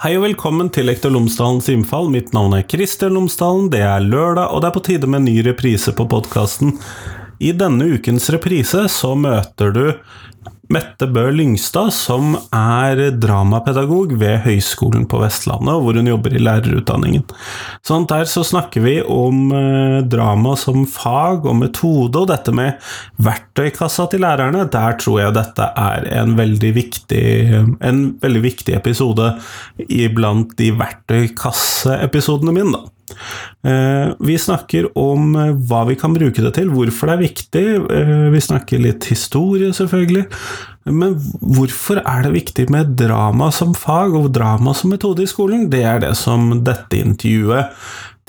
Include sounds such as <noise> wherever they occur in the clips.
Hei og velkommen til Lektor Lomsdalens innfall. Mitt navn er Kristian Lomsdalen. Det er lørdag, og det er på tide med ny reprise på podkasten. I denne ukens reprise så møter du Mette Bø Lyngstad, som er dramapedagog ved Høgskolen på Vestlandet, hvor hun jobber i lærerutdanningen. Sånn Der så snakker vi om eh, drama som fag og metode, og dette med verktøykassa til lærerne. Der tror jeg dette er en veldig viktig, en veldig viktig episode iblant de verktøykasseepisodene mine. da. Eh, vi snakker om eh, hva vi kan bruke det til, hvorfor det er viktig. Eh, vi snakker litt historie, selvfølgelig. Men hvorfor er det viktig med drama som fag og drama som metode i skolen? Det er det som dette intervjuet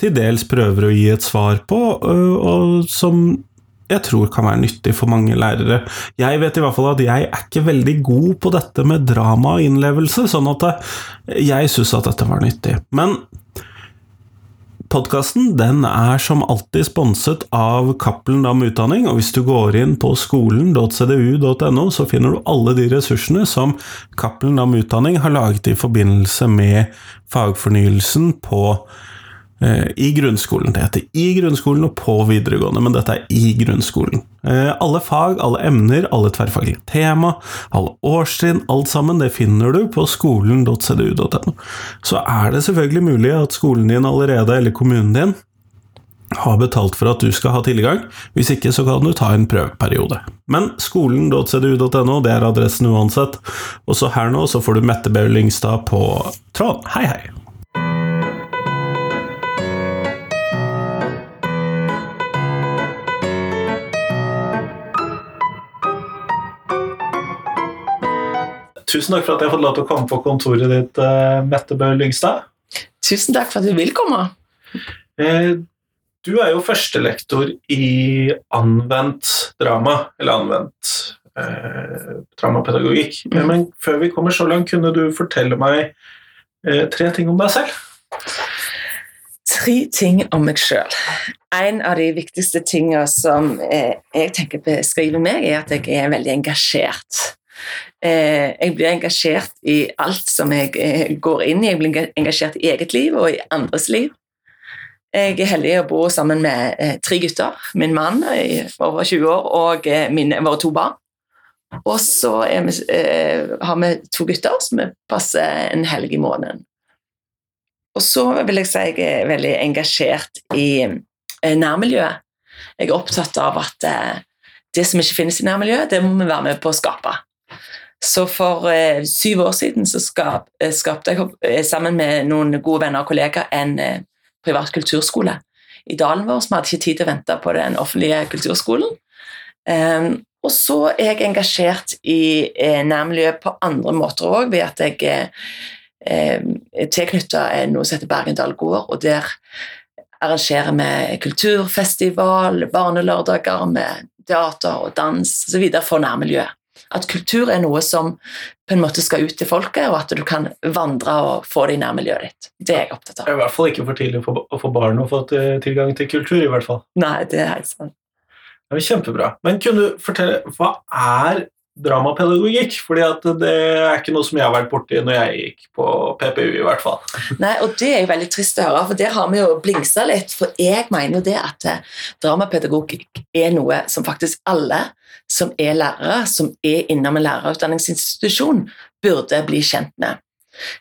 til dels prøver å gi et svar på, og som jeg tror kan være nyttig for mange lærere. Jeg vet i hvert fall at jeg er ikke veldig god på dette med drama og innlevelse, sånn at jeg syns at dette var nyttig. Men Podkasten er som alltid sponset av Cappelen Dam Utdanning, og hvis du går inn på skolen.cdu.no, så finner du alle de ressursene som Cappelen Dam Utdanning har laget i forbindelse med fagfornyelsen på i grunnskolen. Det heter i grunnskolen og på videregående, men dette er i grunnskolen. Eh, alle fag, alle emner, alle tverrfaglige tema, alle årstrinn, alt sammen, det finner du på skolen.cdu.no. Så er det selvfølgelig mulig at skolen din allerede, eller kommunen din, har betalt for at du skal ha tilgang. Hvis ikke, så kan du ta en prøveperiode. Men skolen.cdu.no, det er adressen uansett. Og så her nå så får du Mette Beulingstad på tråden. Hei, hei! Tusen takk for at jeg har fått lov til å komme på kontoret ditt, uh, Mette Bø Lyngstad. Tusen takk for at du vil komme. Uh, du er jo førstelektor i anvendt drama, eller anvendt eh, dramapedagogikk. Mm. Men før vi kommer så langt, kunne du fortelle meg tre ting om deg selv? Tre ting om meg sjøl. En av de viktigste tingene som jeg tenker beskriver meg, er at jeg er veldig engasjert. Eh, jeg blir engasjert i alt som jeg eh, går inn i. Jeg blir engasjert i eget liv og i andres liv. Jeg er heldig å bo sammen med eh, tre gutter. Min mann i over 20 år og mine, våre to barn. Og så vi, har vi to gutter som passer en helg i måneden. Og så vil jeg si jeg er veldig engasjert i nærmiljøet. Jeg er opptatt av at det som ikke finnes i nærmiljøet, det må vi være med på å skape. Så for eh, syv år siden så skap, eh, skapte jeg eh, sammen med noen gode venner og kollegaer en eh, privat kulturskole i dalen vår. Vi hadde ikke tid til å vente på den offentlige kulturskolen. Um, og så er jeg engasjert i eh, nærmiljøet på andre måter òg, ved at jeg eh, er tilknytta noe som heter Bergendal gård, og der arrangerer vi kulturfestival, barnelørdager med teater og dans osv. for nærmiljøet. At kultur er noe som på en måte skal ut til folket, og at du kan vandre og få det i nærmiljøet ditt. Det er jeg opptatt av. Det er i hvert fall ikke for tidlig å få barn å få tilgang til kultur, i hvert fall. Nei, det er helt sant. Det er kjempebra. Men kunne du fortelle, hva er dramapedagogikk, fordi det er ikke noe som jeg har vært borti når jeg gikk på PPU, i hvert fall. Nei, og det er jo veldig trist å høre, for der har vi jo blingsa litt. For jeg mener jo det at eh, dramapedagogikk er noe som faktisk alle som er lærere, som er innom en lærerutdanningsinstitusjon, burde bli kjent med.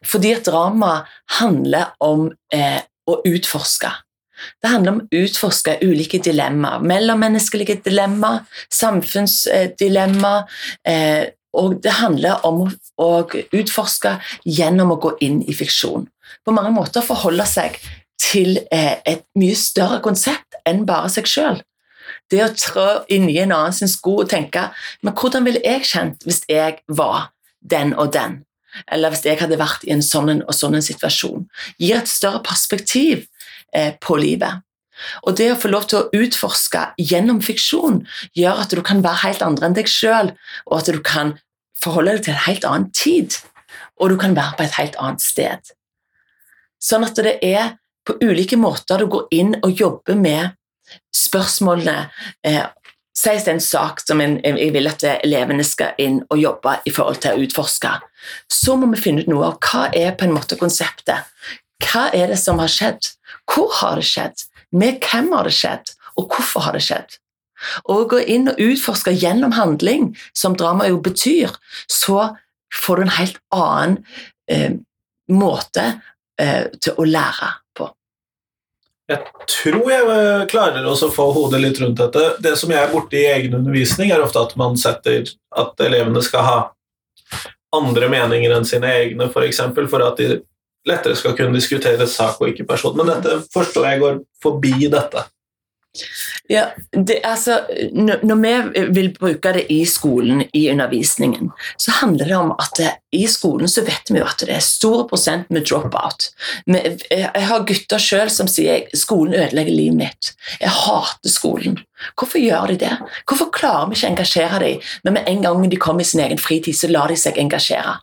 Fordi at drama handler om eh, å utforske. Det handler om å utforske ulike dilemmaer. Mellommenneskelige dilemmaer, samfunnsdilemmaer. Eh, og det handler om å utforske gjennom å gå inn i fiksjon. På mange måter forholde seg til eh, et mye større konsept enn bare seg sjøl. Det å trå inn i en annen sin sko og tenke men hvordan ville jeg kjent hvis jeg var den og den? Eller hvis jeg hadde vært i en sånn og sånn situasjon. Gir et større perspektiv på livet. Og det å få lov til å utforske gjennom fiksjon gjør at du kan være helt andre enn deg sjøl, og at du kan forholde deg til en helt annen tid, og du kan være på et helt annet sted. Sånn at det er på ulike måter du går inn og jobber med spørsmålene eh, sies det en sak som en, jeg vil at elevene skal inn og jobbe i forhold til å utforske, så må vi finne ut noe av hva er på en måte konseptet. Hva er det som har skjedd? Hvor har det skjedd? Med hvem har det skjedd? Og hvorfor har det skjedd? Å gå inn og utforske gjennom handling, som drama jo betyr, så får du en helt annen eh, måte eh, til å lære på. Jeg tror jeg eh, klarer å få hodet litt rundt dette. Det som jeg er borte i egenundervisning, er ofte at man setter at elevene skal ha andre meninger enn sine egne, f.eks., for, for at de lettere skal kunne diskutere sak og ikke person. Men dette forstår jeg går forbi dette. Ja, det, altså, når vi vil bruke det i skolen, i undervisningen, så handler det om at det, i skolen så vet vi jo at det er stor prosent med drop-out. Jeg har gutter sjøl som sier skolen ødelegger livet mitt. Jeg hater skolen. Hvorfor gjør de det? Hvorfor klarer vi ikke å engasjere dem, men med en gang de kommer i sin egen fritid, så lar de seg engasjere?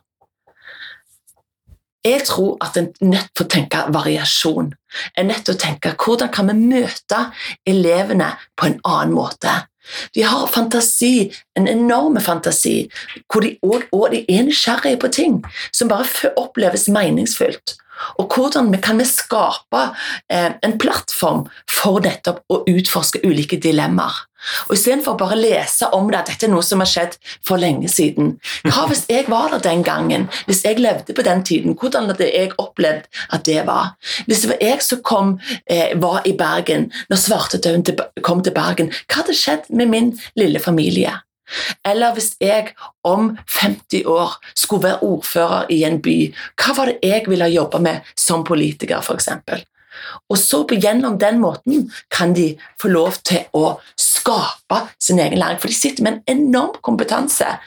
Jeg tror at en er nødt til å tenke variasjon. En er nødt til å tenke hvordan kan vi møte elevene på en annen måte. De har fantasi, en enorm fantasi, hvor de også, er nysgjerrige på ting som bare oppleves meningsfullt. Og hvordan vi kan vi skape eh, en plattform for nettopp å utforske ulike dilemmaer. Og Istedenfor bare å lese om det, at dette er noe som har skjedd for lenge siden. Hva hvis jeg var der den gangen? Hvis jeg levde på den tiden, hvordan hadde jeg opplevd at det var? Hvis det var jeg som kom, eh, var i Bergen når svartedauden kom til Bergen, hva hadde skjedd med min lille familie? Eller hvis jeg om 50 år skulle være ordfører i en by, hva var det jeg ville jobbe med som politiker, f.eks.? Og så på gjennom den måten kan de få lov til å skape sin egen læring. For de sitter med en enorm kompetanse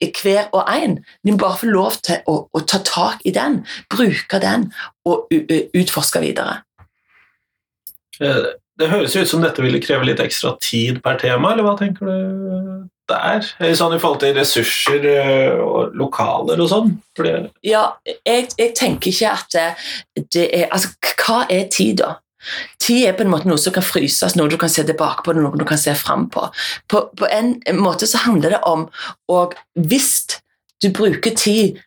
hver og en. De må bare få lov til å, å ta tak i den, bruke den og utforske videre. Eh, det høres ut som dette ville kreve litt ekstra tid per tema, eller hva tenker du der? Sånn I forhold til ressurser eh, og lokaler og sånn? Ja, jeg, jeg, tenker ikke at det er Altså, hva er tid, da? Tid er på en måte noe som kan fryses, noe du kan se tilbake på, noe du kan se fram på. På, på en måte så handler det om Og hvis du bruker tid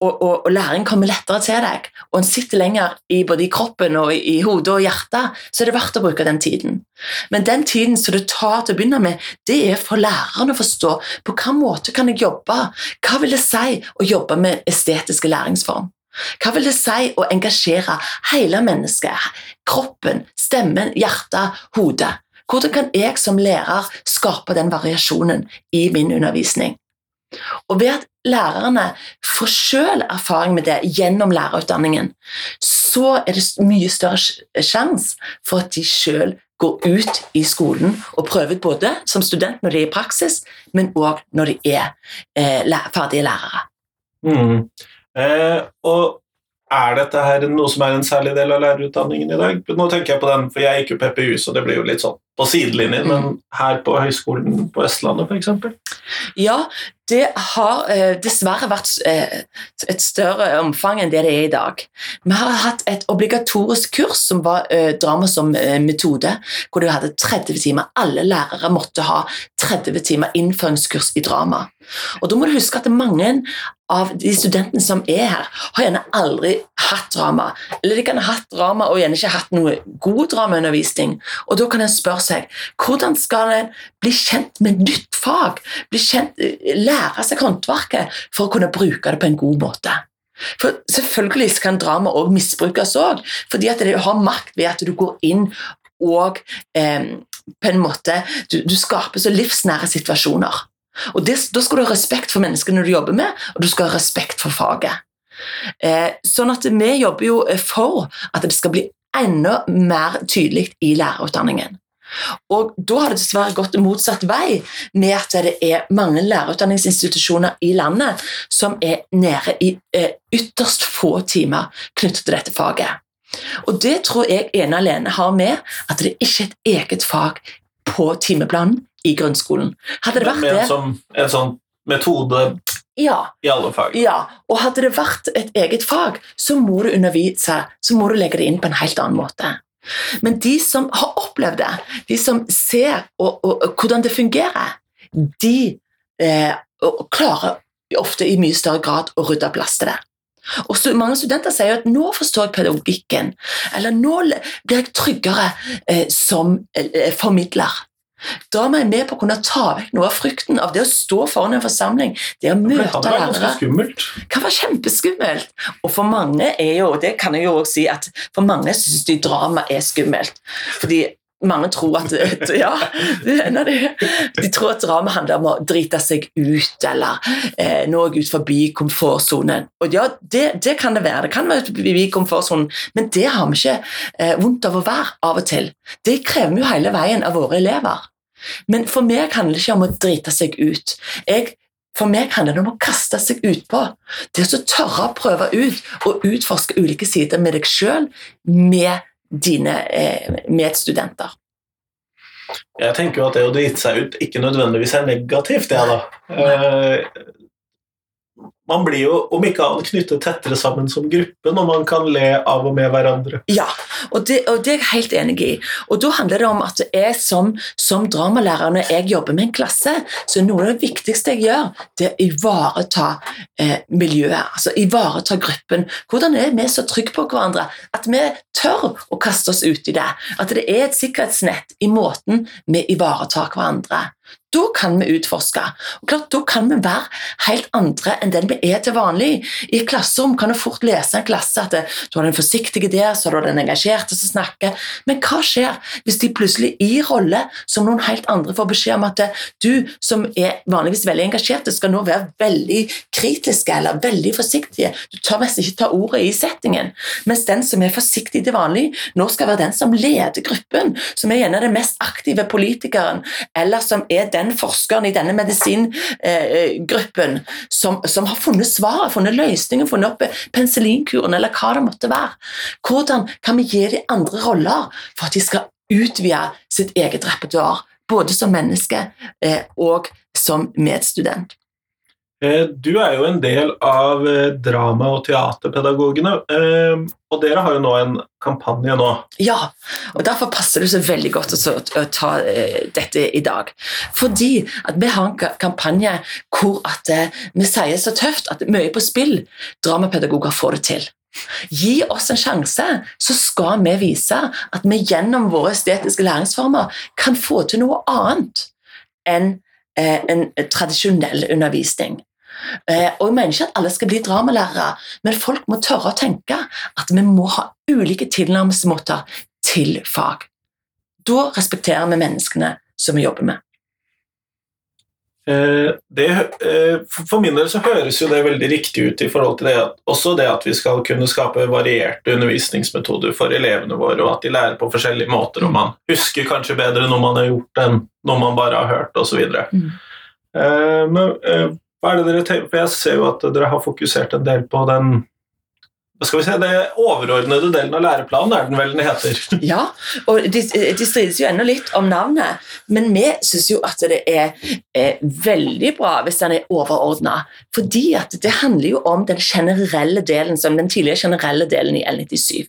og, og, og, læring kommer lettere til deg, og en sitter lenger i både i kroppen og i, i hodet og hjertet, så er det verdt å bruke den tiden. Men den tiden som det tar til å begynne med, det er for læreren å forstå på hvilken måte kan jeg jobbe. Hva vil det si å jobbe med estetiske læringsform? Hva vil det si å engasjere hele mennesket? Kroppen, stemmen, hjertet, hodet. Hvordan kan jeg som lærer skape den variasjonen i min undervisning? Og ved at lærerne får selv erfaring med det gjennom lærerutdanningen, så er det mye større sjanse for at de selv går ut i skolen og prøver både som student når de er i praksis, men òg når de er eh, ferdige lærere. Mm. Eh, og er dette her noe som er en særlig del av lærerutdanningen i dag? Nå tenker Jeg på den, for jeg gikk jo PPU, så det blir jo litt sånn på sidelinjen, men her på Høgskolen på Østlandet f.eks.? Ja, det har eh, dessverre vært eh, et større omfang enn det det er i dag. Vi har hatt et obligatorisk kurs som var eh, drama som eh, metode, hvor du hadde 30 timer. Alle lærere måtte ha 30 timer innføringskurs i drama. Og da må du huske at mange av de studentene som er her, har gjerne aldri hatt drama. Eller de kan ha hatt drama og gjerne ikke hatt noe god dramaundervisning. Og da kan en spørre seg hvordan skal en bli kjent med nytt fag? Kjent, eh, lære seg håndverket for å kunne bruke det på en god måte. For Selvfølgelig kan drama også misbrukes, også, fordi at det har makt ved at du går inn og eh, på en måte du, du skaper så livsnære situasjoner. Og det, Da skal du ha respekt for menneskene du jobber med, og du skal ha respekt for faget. Eh, sånn at Vi jobber jo for at det skal bli enda mer tydelig i lærerutdanningen. Og Da har det dessverre gått motsatt vei, med at det er mange lærerutdanningsinstitusjoner i landet som er nede i eh, ytterst få timer knyttet til dette faget. Og Det tror jeg ene alene har med at det ikke er et eget fag på timeplanen i grunnskolen. Hadde det vært det som en sånn metode ja, i alle fag? Ja, og hadde det vært et eget fag, så må du undervise, så må du legge det inn på en helt annen måte. Men de som har opplevd det, de som ser og, og, og hvordan det fungerer, de eh, klarer ofte i mye større grad å rydde plass til det. Og så Mange studenter sier at 'nå forstår jeg pedagogikken', eller 'nå blir jeg tryggere eh, som eh, formidler'. Da er jeg med på å kunne ta vekk noe av frykten av det å stå foran en forsamling, det å møte det være. Det kan være kjempeskummelt. Og for mange er jo, det kan jeg jo også si, at for mange syns de drama er skummelt. Fordi mange tror at ja, de, de tror at drama handler om å drite seg ut eller eh, noe ut forbi komfortsonen. Og ja, det, det, kan det være. Det kan være forbi komfortsonen, men det har vi ikke eh, vondt av å være av og til. Det krever vi jo hele veien av våre elever. Men for meg handler det ikke om å drite seg ut. Jeg for meg handler det om å kaste seg utpå. Det å tørre å prøve ut og utforske ulike sider med deg sjøl, med dine eh, medstudenter? Jeg tenker jo at det å drite seg ut ikke nødvendigvis er negativt, det, da. Eh, man blir jo om ikke annet knyttet tettere sammen som gruppe når man kan le av og med hverandre. Ja, og det, og det er jeg helt enig i. Og Da handler det om at jeg som, som dramalærer, når jeg jobber med en klasse, så noe av det viktigste jeg gjør, det er å ivareta eh, miljøet. altså Ivareta gruppen. Hvordan er vi så trygge på hverandre at vi tør å kaste oss ut i det? At det er et sikkerhetsnett i måten vi ivaretar hverandre. Da kan vi utforske. Og klart, Da kan vi være helt andre enn den vi er til vanlig. I et klasserom kan du fort lese en klasse at du har den forsiktige der, så har du den engasjerte som snakker. Men hva skjer hvis de plutselig i rolle som noen helt andre får beskjed om at du som er vanligvis veldig engasjert, skal nå være veldig kritiske eller veldig forsiktige. Du tør mest ikke ta ordet i settingen. Mens den som er forsiktig til vanlig, nå skal være den som leder gruppen, som er gjerne den mest aktive politikeren, eller som er den forskeren i denne medisingruppen som, som, har funnet svaret, funnet løsningen, funnet opp penicillinkuren eller hva det måtte være. Hvordan kan vi gi dem andre roller for at de skal utvide sitt eget repertoar, både som menneske eh, og som medstudent? Eh, du er jo en del av eh, drama- og teaterpedagogene, eh, og dere har jo nå en kampanje nå. Ja, og derfor passer det så veldig godt å ta dette i dag. Fordi at vi har en kampanje hvor at vi sier så tøft at mye på spill. Dramapedagoger får det til. Gi oss en sjanse, så skal vi vise at vi gjennom våre estetiske læringsformer kan få til noe annet enn en tradisjonell undervisning. Eh, og Jeg mener ikke at alle skal bli dramalærere, men folk må tørre å tenke at vi må ha ulike tilnærmingsmåter til fag. Da respekterer vi menneskene som vi jobber med. Eh, det, eh, for min del så høres jo det veldig riktig ut i forhold til det også det at vi skal kunne skape varierte undervisningsmetoder for elevene våre, og at de lærer på forskjellige måter, og man husker kanskje bedre når man har gjort enn når man bare har hørt, osv. Mm. Men hva er det dere tenker? For Jeg ser jo at dere har fokusert en del på den skal vi se, det overordnede delen av læreplanen er den vel den heter? <laughs> Ja, og de, de strides jo ennå litt om navnet, men vi syns jo at det er, er, veldig bra hvis den er overordna. Fordi at det handler jo om den generelle delen, som den tidligere generelle delen i L97.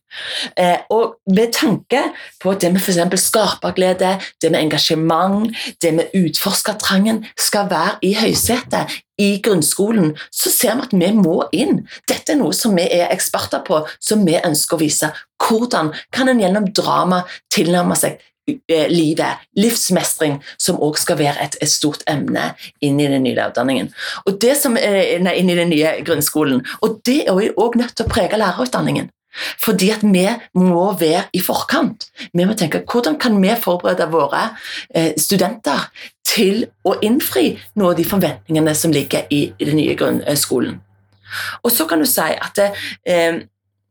Eh, og med tanke på det med f.eks. skaperglede, det med engasjement, det med utforskertrangen skal være i høysetet i grunnskolen, så ser vi at vi må inn. Dette er noe som vi er eksperter på, som vi ønsker å vise. Hvordan kan en gjennom drama tilnærme seg eh, livet, livsmestring, som også skal være et, et, stort emne inn i den nye lærerutdanningen. Og det som, nei, inn i den nye grunnskolen. Og det er jo også nødt til å prege lærerutdanningen. Fordi at vi må være i forkant. Vi må tenke hvordan kan vi forberede våre eh, studenter til å innfri noen av de forventningene som ligger i, i den nye grunnskolen. Og så kan du si at eh,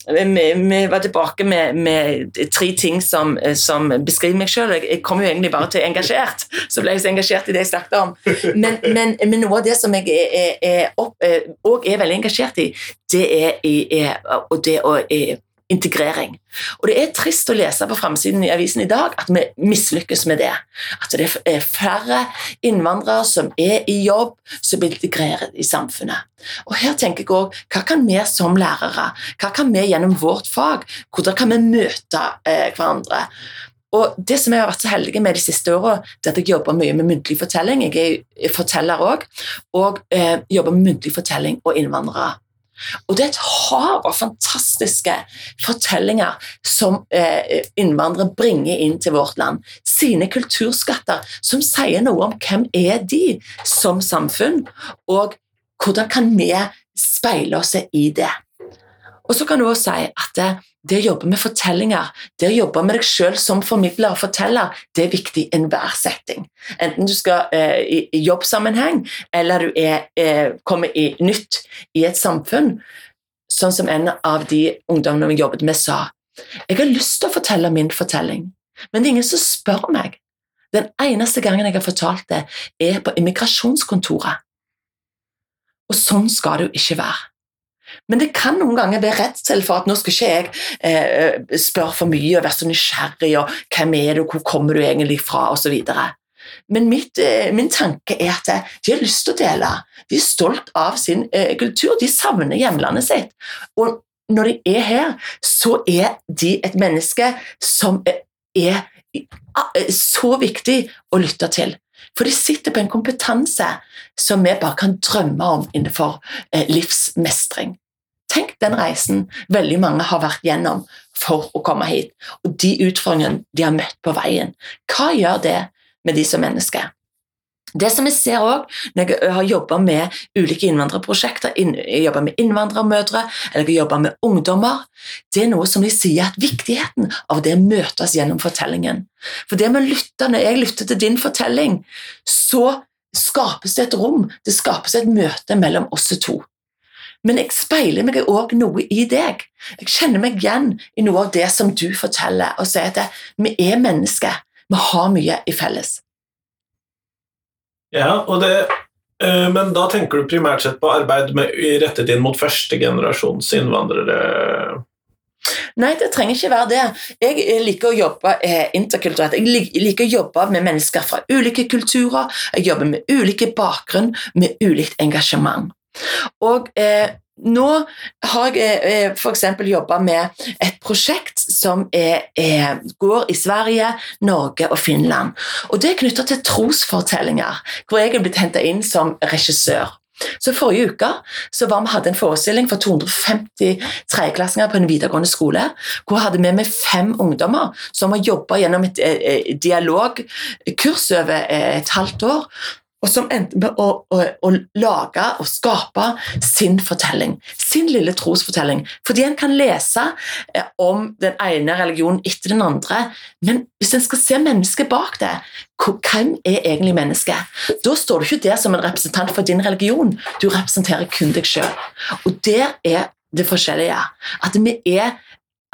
vi, vi, var tilbake med, med tre ting som, som, beskriver meg selv. Jeg kom jo egentlig bare til engasjert, så ble jeg så engasjert i det jeg snakket om. Men, men, men noe av det som jeg er, er, er, er veldig engasjert i, det er, er det å integrering. Og det er trist å lese på framsiden i avisen i dag at vi mislykkes med det. At det er flere innvandrere som er i jobb, som blir integrert i samfunnet. Og her tenker jeg også, Hva kan vi som lærere, hva kan vi gjennom vårt fag, hvordan kan vi møte eh, hverandre? Og det som jeg har vært så heldig med de siste åra, er at jeg jobber mye med muntlig fortelling. Jeg er forteller òg, og eh, jobber med muntlig fortelling og innvandrere. Og det er et hav av fantastiske fortellinger som eh, innvandrere bringer inn til vårt land. Sine kulturskatter som sier noe om hvem er de som samfunn, og hvordan kan vi speile oss i det. Og så kan du også si at det, det å jobbe med fortellinger, det å jobbe med deg sjøl som formidler og forteller, det er viktig i enhver setting. Enten du skal eh, i, i, jobbsammenheng, eller du er, eh, kommer i, nytt i et samfunn. Sånn som en av de ungdommene vi jobbet med, sa. Jeg har lyst til å fortelle min fortelling, men det er ingen som spør meg. Den eneste gangen jeg har fortalt det, er på immigrasjonskontoret. Og sånn skal det jo ikke være. Men det kan noen ganger være redsel for at nå skal ikke jeg eh, spørre for mye og være så nysgjerrig, og hvem er du, hvor kommer du egentlig fra, osv. Men mitt, eh, min tanke er at de har lyst til å dele. De er stolt av sin eh, kultur, de savner hjemlandet sitt. Og når de er her, så er de et menneske som er er så viktig å lytte til. For de sitter på en kompetanse som vi bare kan drømme om innenfor eh, livsmestring. Tenk den reisen veldig mange har vært gjennom for å komme hit, og de utfordringene de har møtt på veien. Hva gjør det med de som mennesker? Det som jeg ser også, når jeg har jobba med ulike innvandrerprosjekter, jobber med innvandrermødre eller jobber med ungdommer, det er noe som de sier at viktigheten av det møtes gjennom fortellingen. For det med å lytte, Når jeg lytter til din fortelling, så skapes det et rom, det skapes et møte mellom oss to. Men jeg speiler meg òg noe i deg. Jeg kjenner meg igjen i noe av det som du forteller, og sier at vi er mennesker. Vi har mye i felles. Ja, og det, øh, men da tenker du primært sett på arbeid med, rettet inn mot førstegenerasjons innvandrere? Nei, det trenger ikke være det. Jeg liker å jobbe eh, interkulturelt. Jeg liker å jobbe med mennesker fra ulike kulturer. Jeg jobber med ulike bakgrunn, med ulikt engasjement. Og eh, nå har jeg eh, f.eks. jobba med et prosjekt som er, er, går i Sverige, Norge og Finland. Og Det er knytta til trosfortellinger, hvor jeg er blitt henta inn som regissør. Så Forrige uke så var vi hadde en forestilling for 250 tredjeklassinger på en videregående skole. Hvor jeg hadde med meg fem ungdommer som har jobba gjennom et eh, eh, dialogkurs over eh, et halvt år og som endte med å, å, å, lage og skape sin fortelling, sin lille trosfortelling. Fordi en kan lese eh, om den ene religionen etter den andre, men hvis en skal se mennesket bak det, hvem er egentlig mennesket? Da står du ikke der som en representant for din religion, du representerer kun deg sjøl. Og der er det forskjellige. At vi er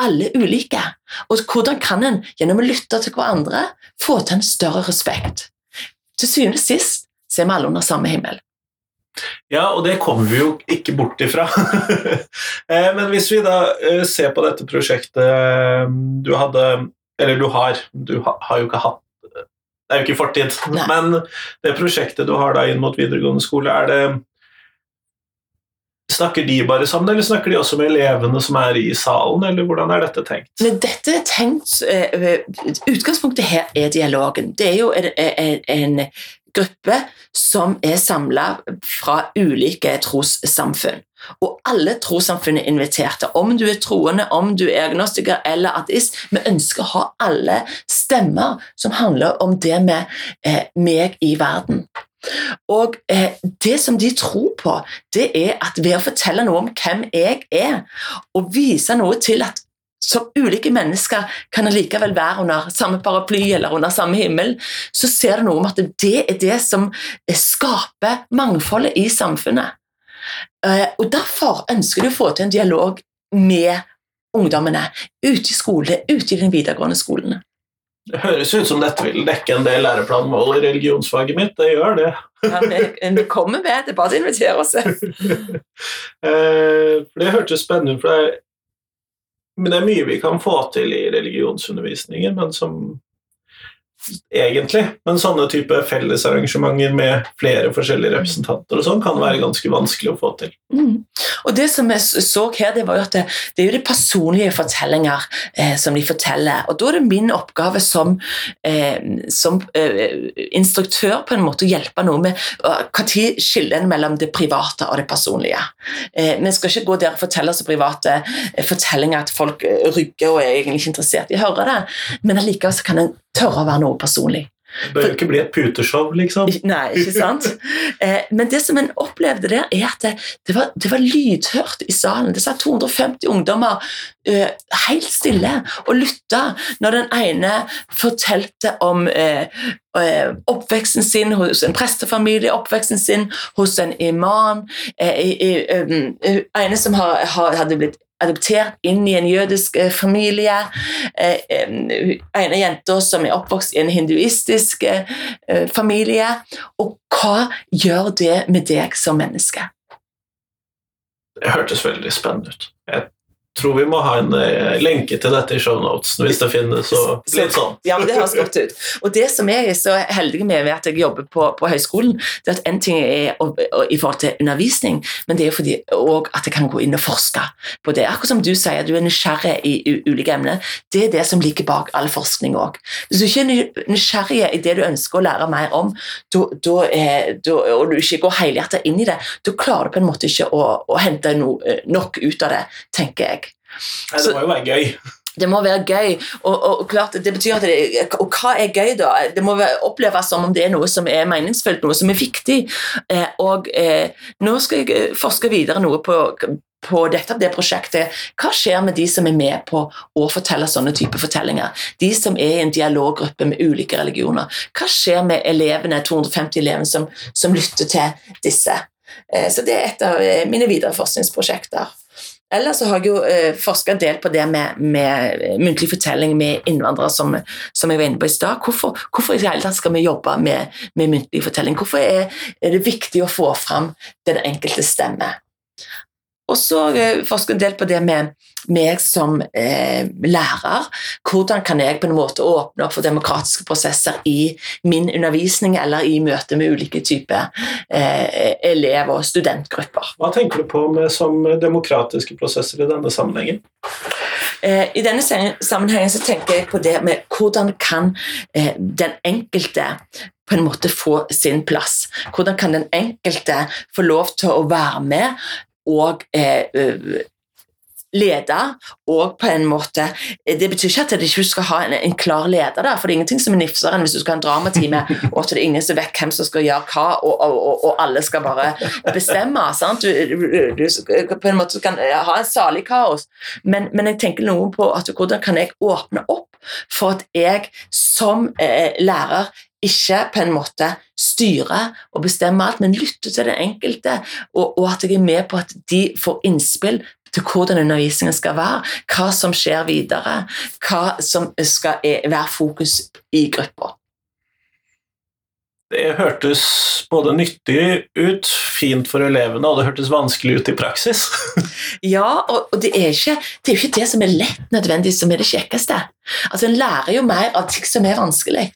alle ulike. Og hvordan kan en gjennom å lytte til hverandre få til en større respekt? Til syvende og sist så er vi alle under samme himmel. Ja, og det kommer vi jo ikke bort ifra. <laughs> Eh, men hvis vi da eh, ser på dette prosjektet eh, du hadde Eller du har, du har jo ikke hatt Det er jo ikke fortid, <laughs> Nei. men det prosjektet du har da inn mot videregående skole, er det Snakker de bare sammen, eller snakker de også med elevene som er i salen, eller hvordan er dette tenkt? Men Dette er tenkt Utgangspunktet her er dialogen. Det er jo en, en, en gruppe som er samla fra ulike trossamfunn. Og alle trossamfunn er inviterte. Om du er troende, om du er agnostiker eller ateist. Vi ønsker å ha alle stemmer som handler om det med eh, meg i verden. Og eh, Det som de tror på, det er at ved å fortelle noe om hvem jeg er, og vise noe til at som ulike mennesker kan likevel være under samme paraply eller under samme himmel, så ser du noe om at det er det som skaper mangfoldet i samfunnet. Eh, og Derfor ønsker du å få til en dialog med ungdommene ute i skole, ute i den videregående skolen. Det høres ut som dette vil dekke en del læreplanmål i religionsfaget mitt. Det gjør det. Ja, vi, kommer med, det er bare å invitere oss. <laughs> Eh, det hørtes spennende ut. for det Men det er mye vi kan få til i religionsundervisningen, men som egentlig. Men sånne type fellesarrangementer med flere forskjellige representanter og sånn kan være ganske vanskelig å få til. Mm. Og Det som jeg så her, det var jo at det, det er jo de personlige fortellinger eh, som de forteller. Og da er det min oppgave som, eh, som eh, instruktør på en måte å hjelpe noe med når skiller mellom det private og det personlige. Eh, vi skal ikke gå der og fortelle så private eh, fortellinger at folk eh, rygger og er egentlig ikke interessert i å høre det, men allikevel kan en tørre å være noe personlig. Det bør jo ikke bli et puteshow, liksom. Nei, ikke sant? <laughs> Eh, men det som en opplevde der, er at det, var, det var, lydhørt i salen. Det satt 250 ungdommer uh, helt stille og lytta når den ene fortalte om uh, oppveksten sin hos en prestefamilie, oppveksten sin hos en imam, En ene som hadde blitt adoptert inn i en jødisk eh, familie. en av jenter som er oppvokst i en hinduistisk eh, familie. Og hva gjør det med deg som menneske? Det hørtes veldig spennende ut. Jeg tror vi må ha en uh, lenke til dette i shownotesen hvis det finnes. og litt sånn. Ja, men Det høres godt ut. Og det som jeg er så heldig med ved at jeg jobber på, på høyskolen, det er at en ting er å, å, i forhold til undervisning, men det er fordi også at jeg kan gå inn og forske på det. Akkurat som du sier, du er nysgjerrig i ulike emner. Det er det som ligger bak all forskning òg. Hvis du ikke er nysgjerrig i det du ønsker å lære mer om, då, då er, då, og du ikke går helhjertet inn i det, da klarer du på en måte ikke å, å hente no, nok ut av det, tenker jeg. Nei, det må jo være gøy. Det må være gøy. Og, og, klart, det betyr at det, og hva er gøy, da? Det må oppleves som om det er noe som er meningsfullt, noe som er viktig. Eh, og eh, nå skal jeg eh, forske videre noe på, på dette det prosjektet. Hva skjer med de som er med på å fortelle sånne type fortellinger? De som er i en dialoggruppe med ulike religioner. Hva skjer med elevene, 250 elevene som, som lytter til disse? Eh, så det er et av eh, mine videre forskningsprosjekter. Eller så har jeg jo eh, forska en del på det med, med, muntlig fortelling med innvandrere, som, som jeg var inne på i stad. Hvorfor, hvorfor, i hele tatt skal vi jobbe med, med muntlig fortelling? Hvorfor er, er, det viktig å få fram den enkelte stemme? Og så eh, forsker en del på det med meg som eh, lærer. Hvordan kan jeg på en måte åpne opp for demokratiske prosesser i min undervisning eller i møte med ulike typer eh, elev- og studentgrupper. Hva tenker du på med som demokratiske prosesser i denne sammenhengen? Eh, I denne sammenhengen så tenker jeg på det med hvordan kan eh, den enkelte på en måte få sin plass. Hvordan kan den enkelte få lov til å være med og eh, lede og på en måte Det betyr ikke at du ikke skal ha en, en klar leder, der, for det er ingenting som er nifsere enn hvis du skal ha en dramatime og at det er ingen som vet hvem som skal gjøre hva, og, og, og, og alle skal bare bestemme. Du, du, du, på en måte kan ha en salig kaos, men, men, jeg tenker noe på at hvordan kan jeg åpne opp for at jeg som eh, lærer ikke på en måte styre og bestemme alt, men lytte til den enkelte, og, og, at jeg er med på at de får innspill til hvordan undervisningen skal være, hva som skjer videre, hva som skal være fokus i gruppa. Det hørtes både nyttig ut, fint for elevene, og det hørtes vanskelig ut i praksis. <laughs> ja, og det er, ikke, det er ikke det som er lett nødvendigvis som er det kjekkeste. Altså, En lærer jo mer av ting som er vanskelig.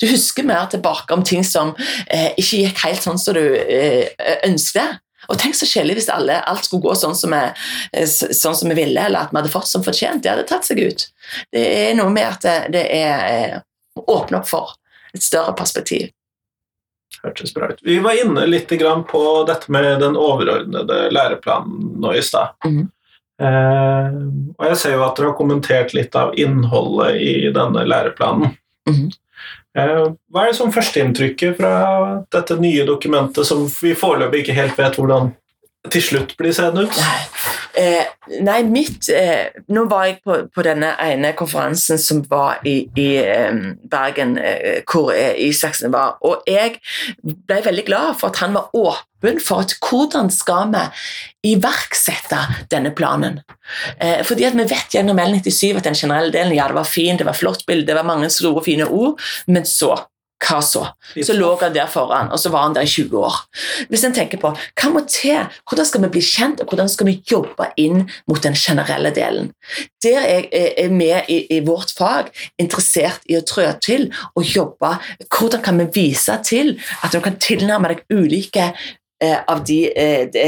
Du husker mer tilbake om ting som eh, ikke gikk helt sånn som du eh, ønsket. Og tenk så kjedelig hvis alle, alt skulle gå sånn som, vi, eh, sånn som, vi, ville, eller at vi hadde fått som fortjent. Det hadde tatt seg ut. Det er noe med at det, det er eh, å åpne opp for et større perspektiv. Hørtes bra ut. Vi var inne litt på dette med den overordnede læreplanen nå i stad. Mm. Eh, og jeg ser jo at dere har kommentert litt av innholdet i denne læreplanen. Mm. Eh, hva er det som førsteinntrykket fra dette nye dokumentet som vi foreløpig ikke helt vet hvordan til slutt blir sendt ut? Eh, nei mitt eh, Nå var jeg på, på, denne ene konferansen som var i, i um, Bergen, eh, hvor eh, Isaksen var, og jeg ble veldig glad for at han var åpen for at hvordan skal vi iverksette denne planen. Eh, fordi at Vi vet gjennom L97 at den generelle delen ja, det var fin, det var flott bilde, det var mange store, fine ord, men så hva så? Så lå han der foran, og så var han der i 20 år. Hvis en tenker på hva må til, hvordan skal vi bli kjent, og hvordan skal vi jobbe inn mot den generelle delen? Der er, vi i, i, vårt fag interessert i å trø til og jobbe. Hvordan kan vi vise til at du kan tilnærme deg ulike eh, av de, eh, de,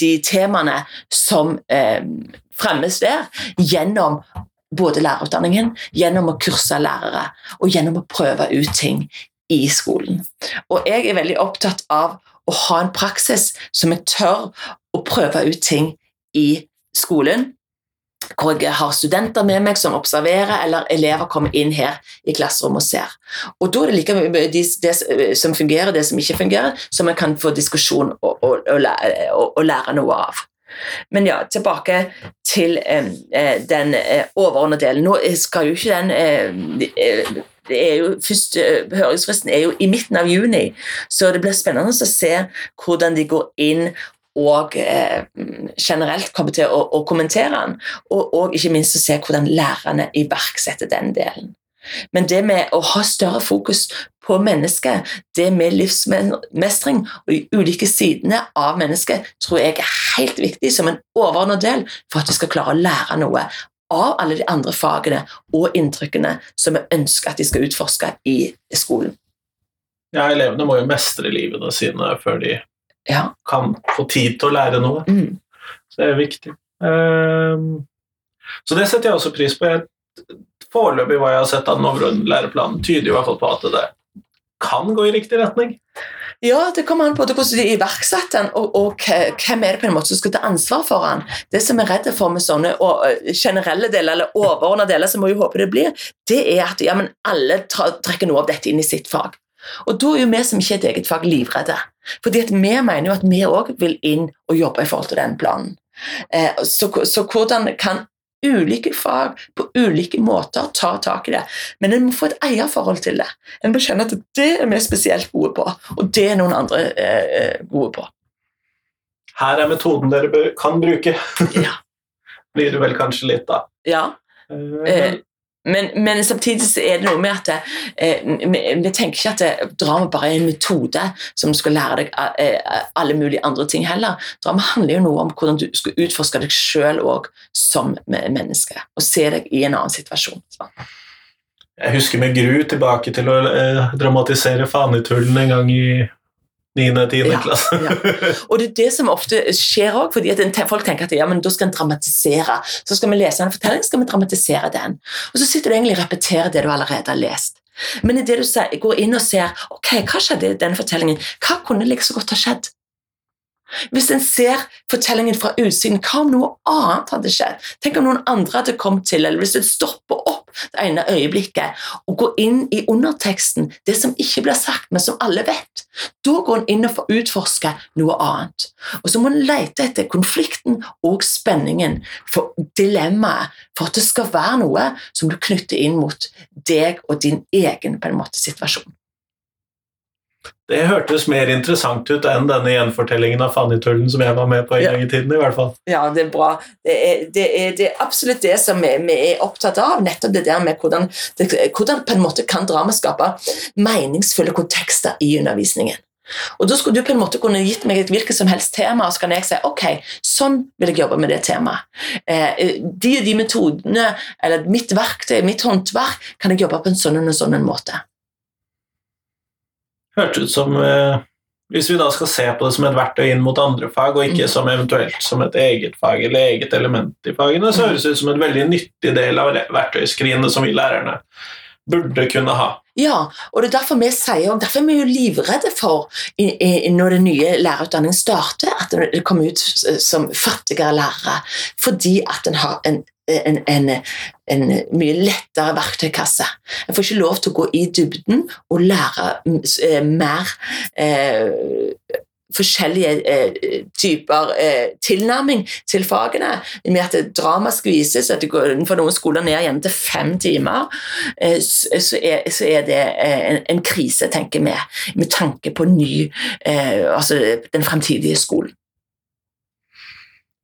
de, temaene som eh, fremmes der, gjennom både lærerutdanningen, gjennom å kurse lærere og gjennom å prøve ut ting i skolen. Og jeg er veldig opptatt av å ha en praksis som jeg tør å prøve ut ting i skolen. Hvor jeg har studenter med meg som observerer, eller elever kommer inn her i klasserommet og ser. Og Da er det like mye det, som fungerer, det som ikke fungerer, som en kan få diskusjon og, og, og, og lære noe av. Men ja, tilbake til eh, den eh, overordnede delen. Nå skal jo ikke den eh, eh er jo, første, eh, Høringsfristen er jo i midten av juni, så det blir spennende å se hvordan de går inn og eh, generelt kommer til å, å kommentere den, og, og, ikke minst å se hvordan lærerne iverksetter den delen. Men det med å ha større fokus på mennesket, det med livsmestring og de ulike sidene av mennesket, tror jeg er helt viktig som en overordnet del for at vi skal klare å lære noe av alle de andre fagene og inntrykkene som vi ønsker at de skal utforske i skolen. Ja, elevene må jo mestre livene sine før de ja. kan få tid til å lære noe. Mm. Så det er viktig. Um, så det setter jeg også pris på. Jeg foreløpig hva jeg har sett av den overordnede læreplanen, tyder i hvert fall på at det kan gå i riktig retning. Ja, det kommer an på hvordan de iverksetter den, og, og, hvem er det på en måte som skal ta ansvar for den. Det som er redd for med sånne generelle deler, eller overordnede deler, som vi håper det blir, det er at ja, alle trekker noe av dette inn i sitt fag. Og Da er jo vi som ikke er et eget fag, livredde. Fordi vi mener jo at vi òg vil inn og jobbe i forhold til den planen. Eh, så, så, hvordan kan ulike fag på ulike måter tar tak i det. Men en må få et eierforhold til det. En må kjenne at det er vi spesielt gode på, og det er noen andre eh, gode på. Her er metoden dere kan bruke. Ja. <laughs> Blir det vel kanskje litt, da. Ja. Eh, men, men, samtidig så er det noe med at eh, vi, vi, tenker ikke at det, drama bare er en metode som skal lære deg eh, alle mulige andre ting heller. Drama handler jo noe om hvordan du skal utforske deg sjøl òg som menneske, og se deg i en annen situasjon. Så. Jeg husker med gru tilbake til å eh, dramatisere Fanetullen en gang i 9.-10. Ja, klasse. ja. Og det er det som ofte skjer òg, fordi folk tenker at ja, men da skal en dramatisere. Så skal vi lese en fortelling, skal vi dramatisere den. Og så sitter du egentlig og repeterer det du allerede har lest. Men idet du går inn og ser ok, hva skjedde i denne fortellingen, hva kunne like så godt ha skjedd? Hvis en ser fortellingen fra utsiden, hva om noe annet hadde skjedd? Tenk om noen andre hadde kommet til, eller hvis en stopper opp det ene øyeblikket og går inn i underteksten, det som ikke blir sagt, men som alle vet, da går en inn og får utforske noe annet. Og så må en lete etter konflikten og spenningen for dilemmaet, for at det skal være noe som du knytter inn mot deg og din egen på en måte, situasjon. Det hørtes mer interessant ut enn denne gjenfortellingen av Fanny-tullen som jeg var med på en ja. gang i tiden. i hvert fall. Ja, det er bra. Det er, det er, det er absolutt det som vi, vi, er opptatt av. Nettopp det der med hvordan, hvordan på en måte kan drama skape meningsfulle kontekster i undervisningen. Og Da skulle du på en måte kunne gitt meg et hvilket som helst tema, og så kan jeg si ok, sånn vil jeg jobbe med det temaet. Eh, de og de metodene, eller mitt verktøy, mitt håndverk, kan jeg jobbe på en sånn og sånn måte hørtes ut som eh, Hvis vi da skal se på det som et verktøy inn mot andre fag, og ikke mm. som eventuelt som et eget fag eller eget element i fagene, så mm. høres det ut som en veldig nyttig del av verktøyskrinet som vi lærerne burde kunne ha. Ja, og det er derfor vi sier, og derfor er vi jo livredde for, i, i, når den nye lærerutdanningen starter, at det kommer ut som fattigere lærere. Fordi at en har en en, en, en, mye lettere verktøykasse. En får ikke lov til å gå i dybden og lære eh, mer eh, forskjellige eh, typer eh, tilnærming til fagene. Med at drama skvises, at det går for noen skoler ned igjen til fem timer, eh, så, er, så, er, det eh, en, en, krise, tenker vi, med tanke på ny, altså den fremtidige skolen.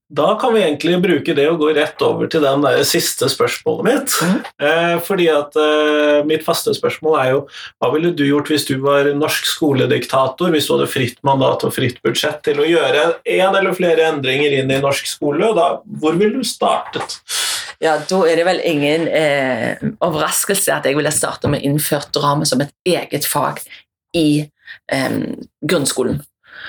Da kan vi egentlig bruke det og gå rett over til den der siste spørsmålet mitt. Mhm. Eh, fordi at eh, mitt faste spørsmål er jo hva ville du gjort hvis du var norsk skolediktator, hvis du hadde fritt mandat og fritt budsjett til å gjøre en eller flere endringer inn i norsk skole? og Da, hvor ville du startet? Ja, Da er det vel ingen eh, overraskelse at jeg ville starte med å innføre drama som et eget fag i eh, grunnskolen.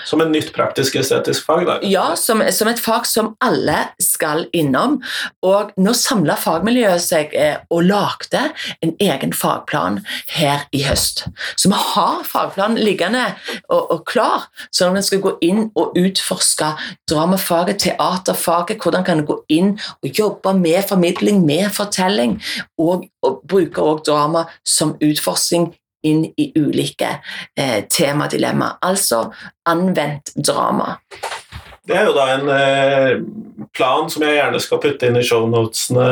Som en nytt praktisk-estetisk fag? da? Ja, som, som et fag som alle skal innom. Og nå samla fagmiljøet seg eh, og lagde en egen fagplan her i høst. Så vi har fagplanen liggende og, og klar, så når vi skal gå inn og utforske dramafaget, teaterfaget, hvordan kan vi gå inn og jobbe med formidling, med fortelling, og, og bruke også drama som utforskning inn i ulike eh, temadilemma. Altså anvendt drama. Det er jo da en eh, plan som jeg gjerne skal putte inn i shownotene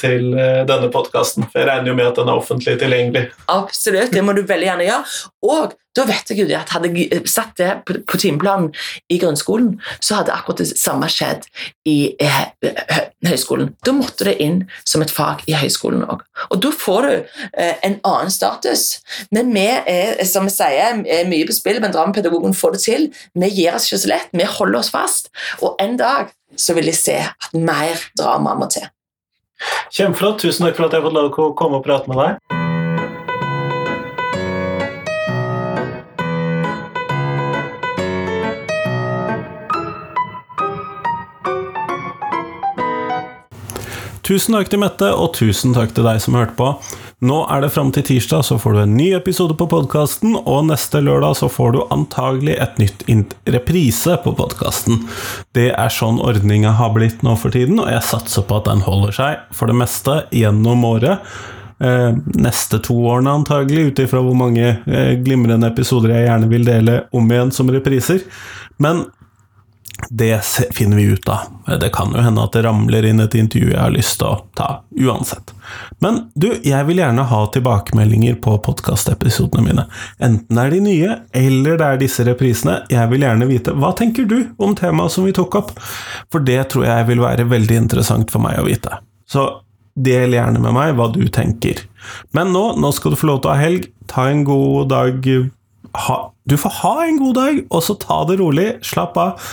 til eh, denne podkasten. For jeg regner jo med at den er offentlig tilgjengelig. Absolutt, det må du veldig gjerne gjøre. Og da vet jeg jo det at hadde jeg satt det på, på timeplanen i grunnskolen, så hadde akkurat det samme skjedd i eh, høyskolen. Da måtte det inn som et fag i høyskolen òg. Og da får du eh, en annen status. Men vi er, som vi sier, er mye på spill, men dramapedagogen får det til. Vi gir oss ikke så lett, vi holder oss fast. Og en dag så vil jeg se at mer drama må til. Kjempeflott. Tusen takk for at jeg fått lov til å komme og prate med deg. Tusen takk til Mette, og tusen takk til deg som hørte på. Nå er det fram til tirsdag, så får du en ny episode på podkasten, og neste lørdag så får du antagelig et nytt reprise på podkasten. Det er sånn ordninga har blitt nå for tiden, og jeg satser på at den holder seg for det meste gjennom året. Eh, neste to årene antagelig, ut ifra hvor mange eh, glimrende episoder jeg gjerne vil dele om igjen som repriser. Men det finner vi ut av. Det kan jo hende at det ramler inn et intervju jeg har lyst til å ta, uansett. Men du, jeg vil gjerne ha tilbakemeldinger på podkastepisodene mine. Enten det er de nye, eller det er disse reprisene. Jeg vil gjerne vite hva tenker du om temaet som vi tok opp? For det tror jeg vil være veldig interessant for meg å vite. Så del gjerne med meg hva du tenker. Men nå, nå skal du få lov til å ha helg. Ta en god dag. Ha, du får ha en god dag, og så ta det rolig. Slapp av.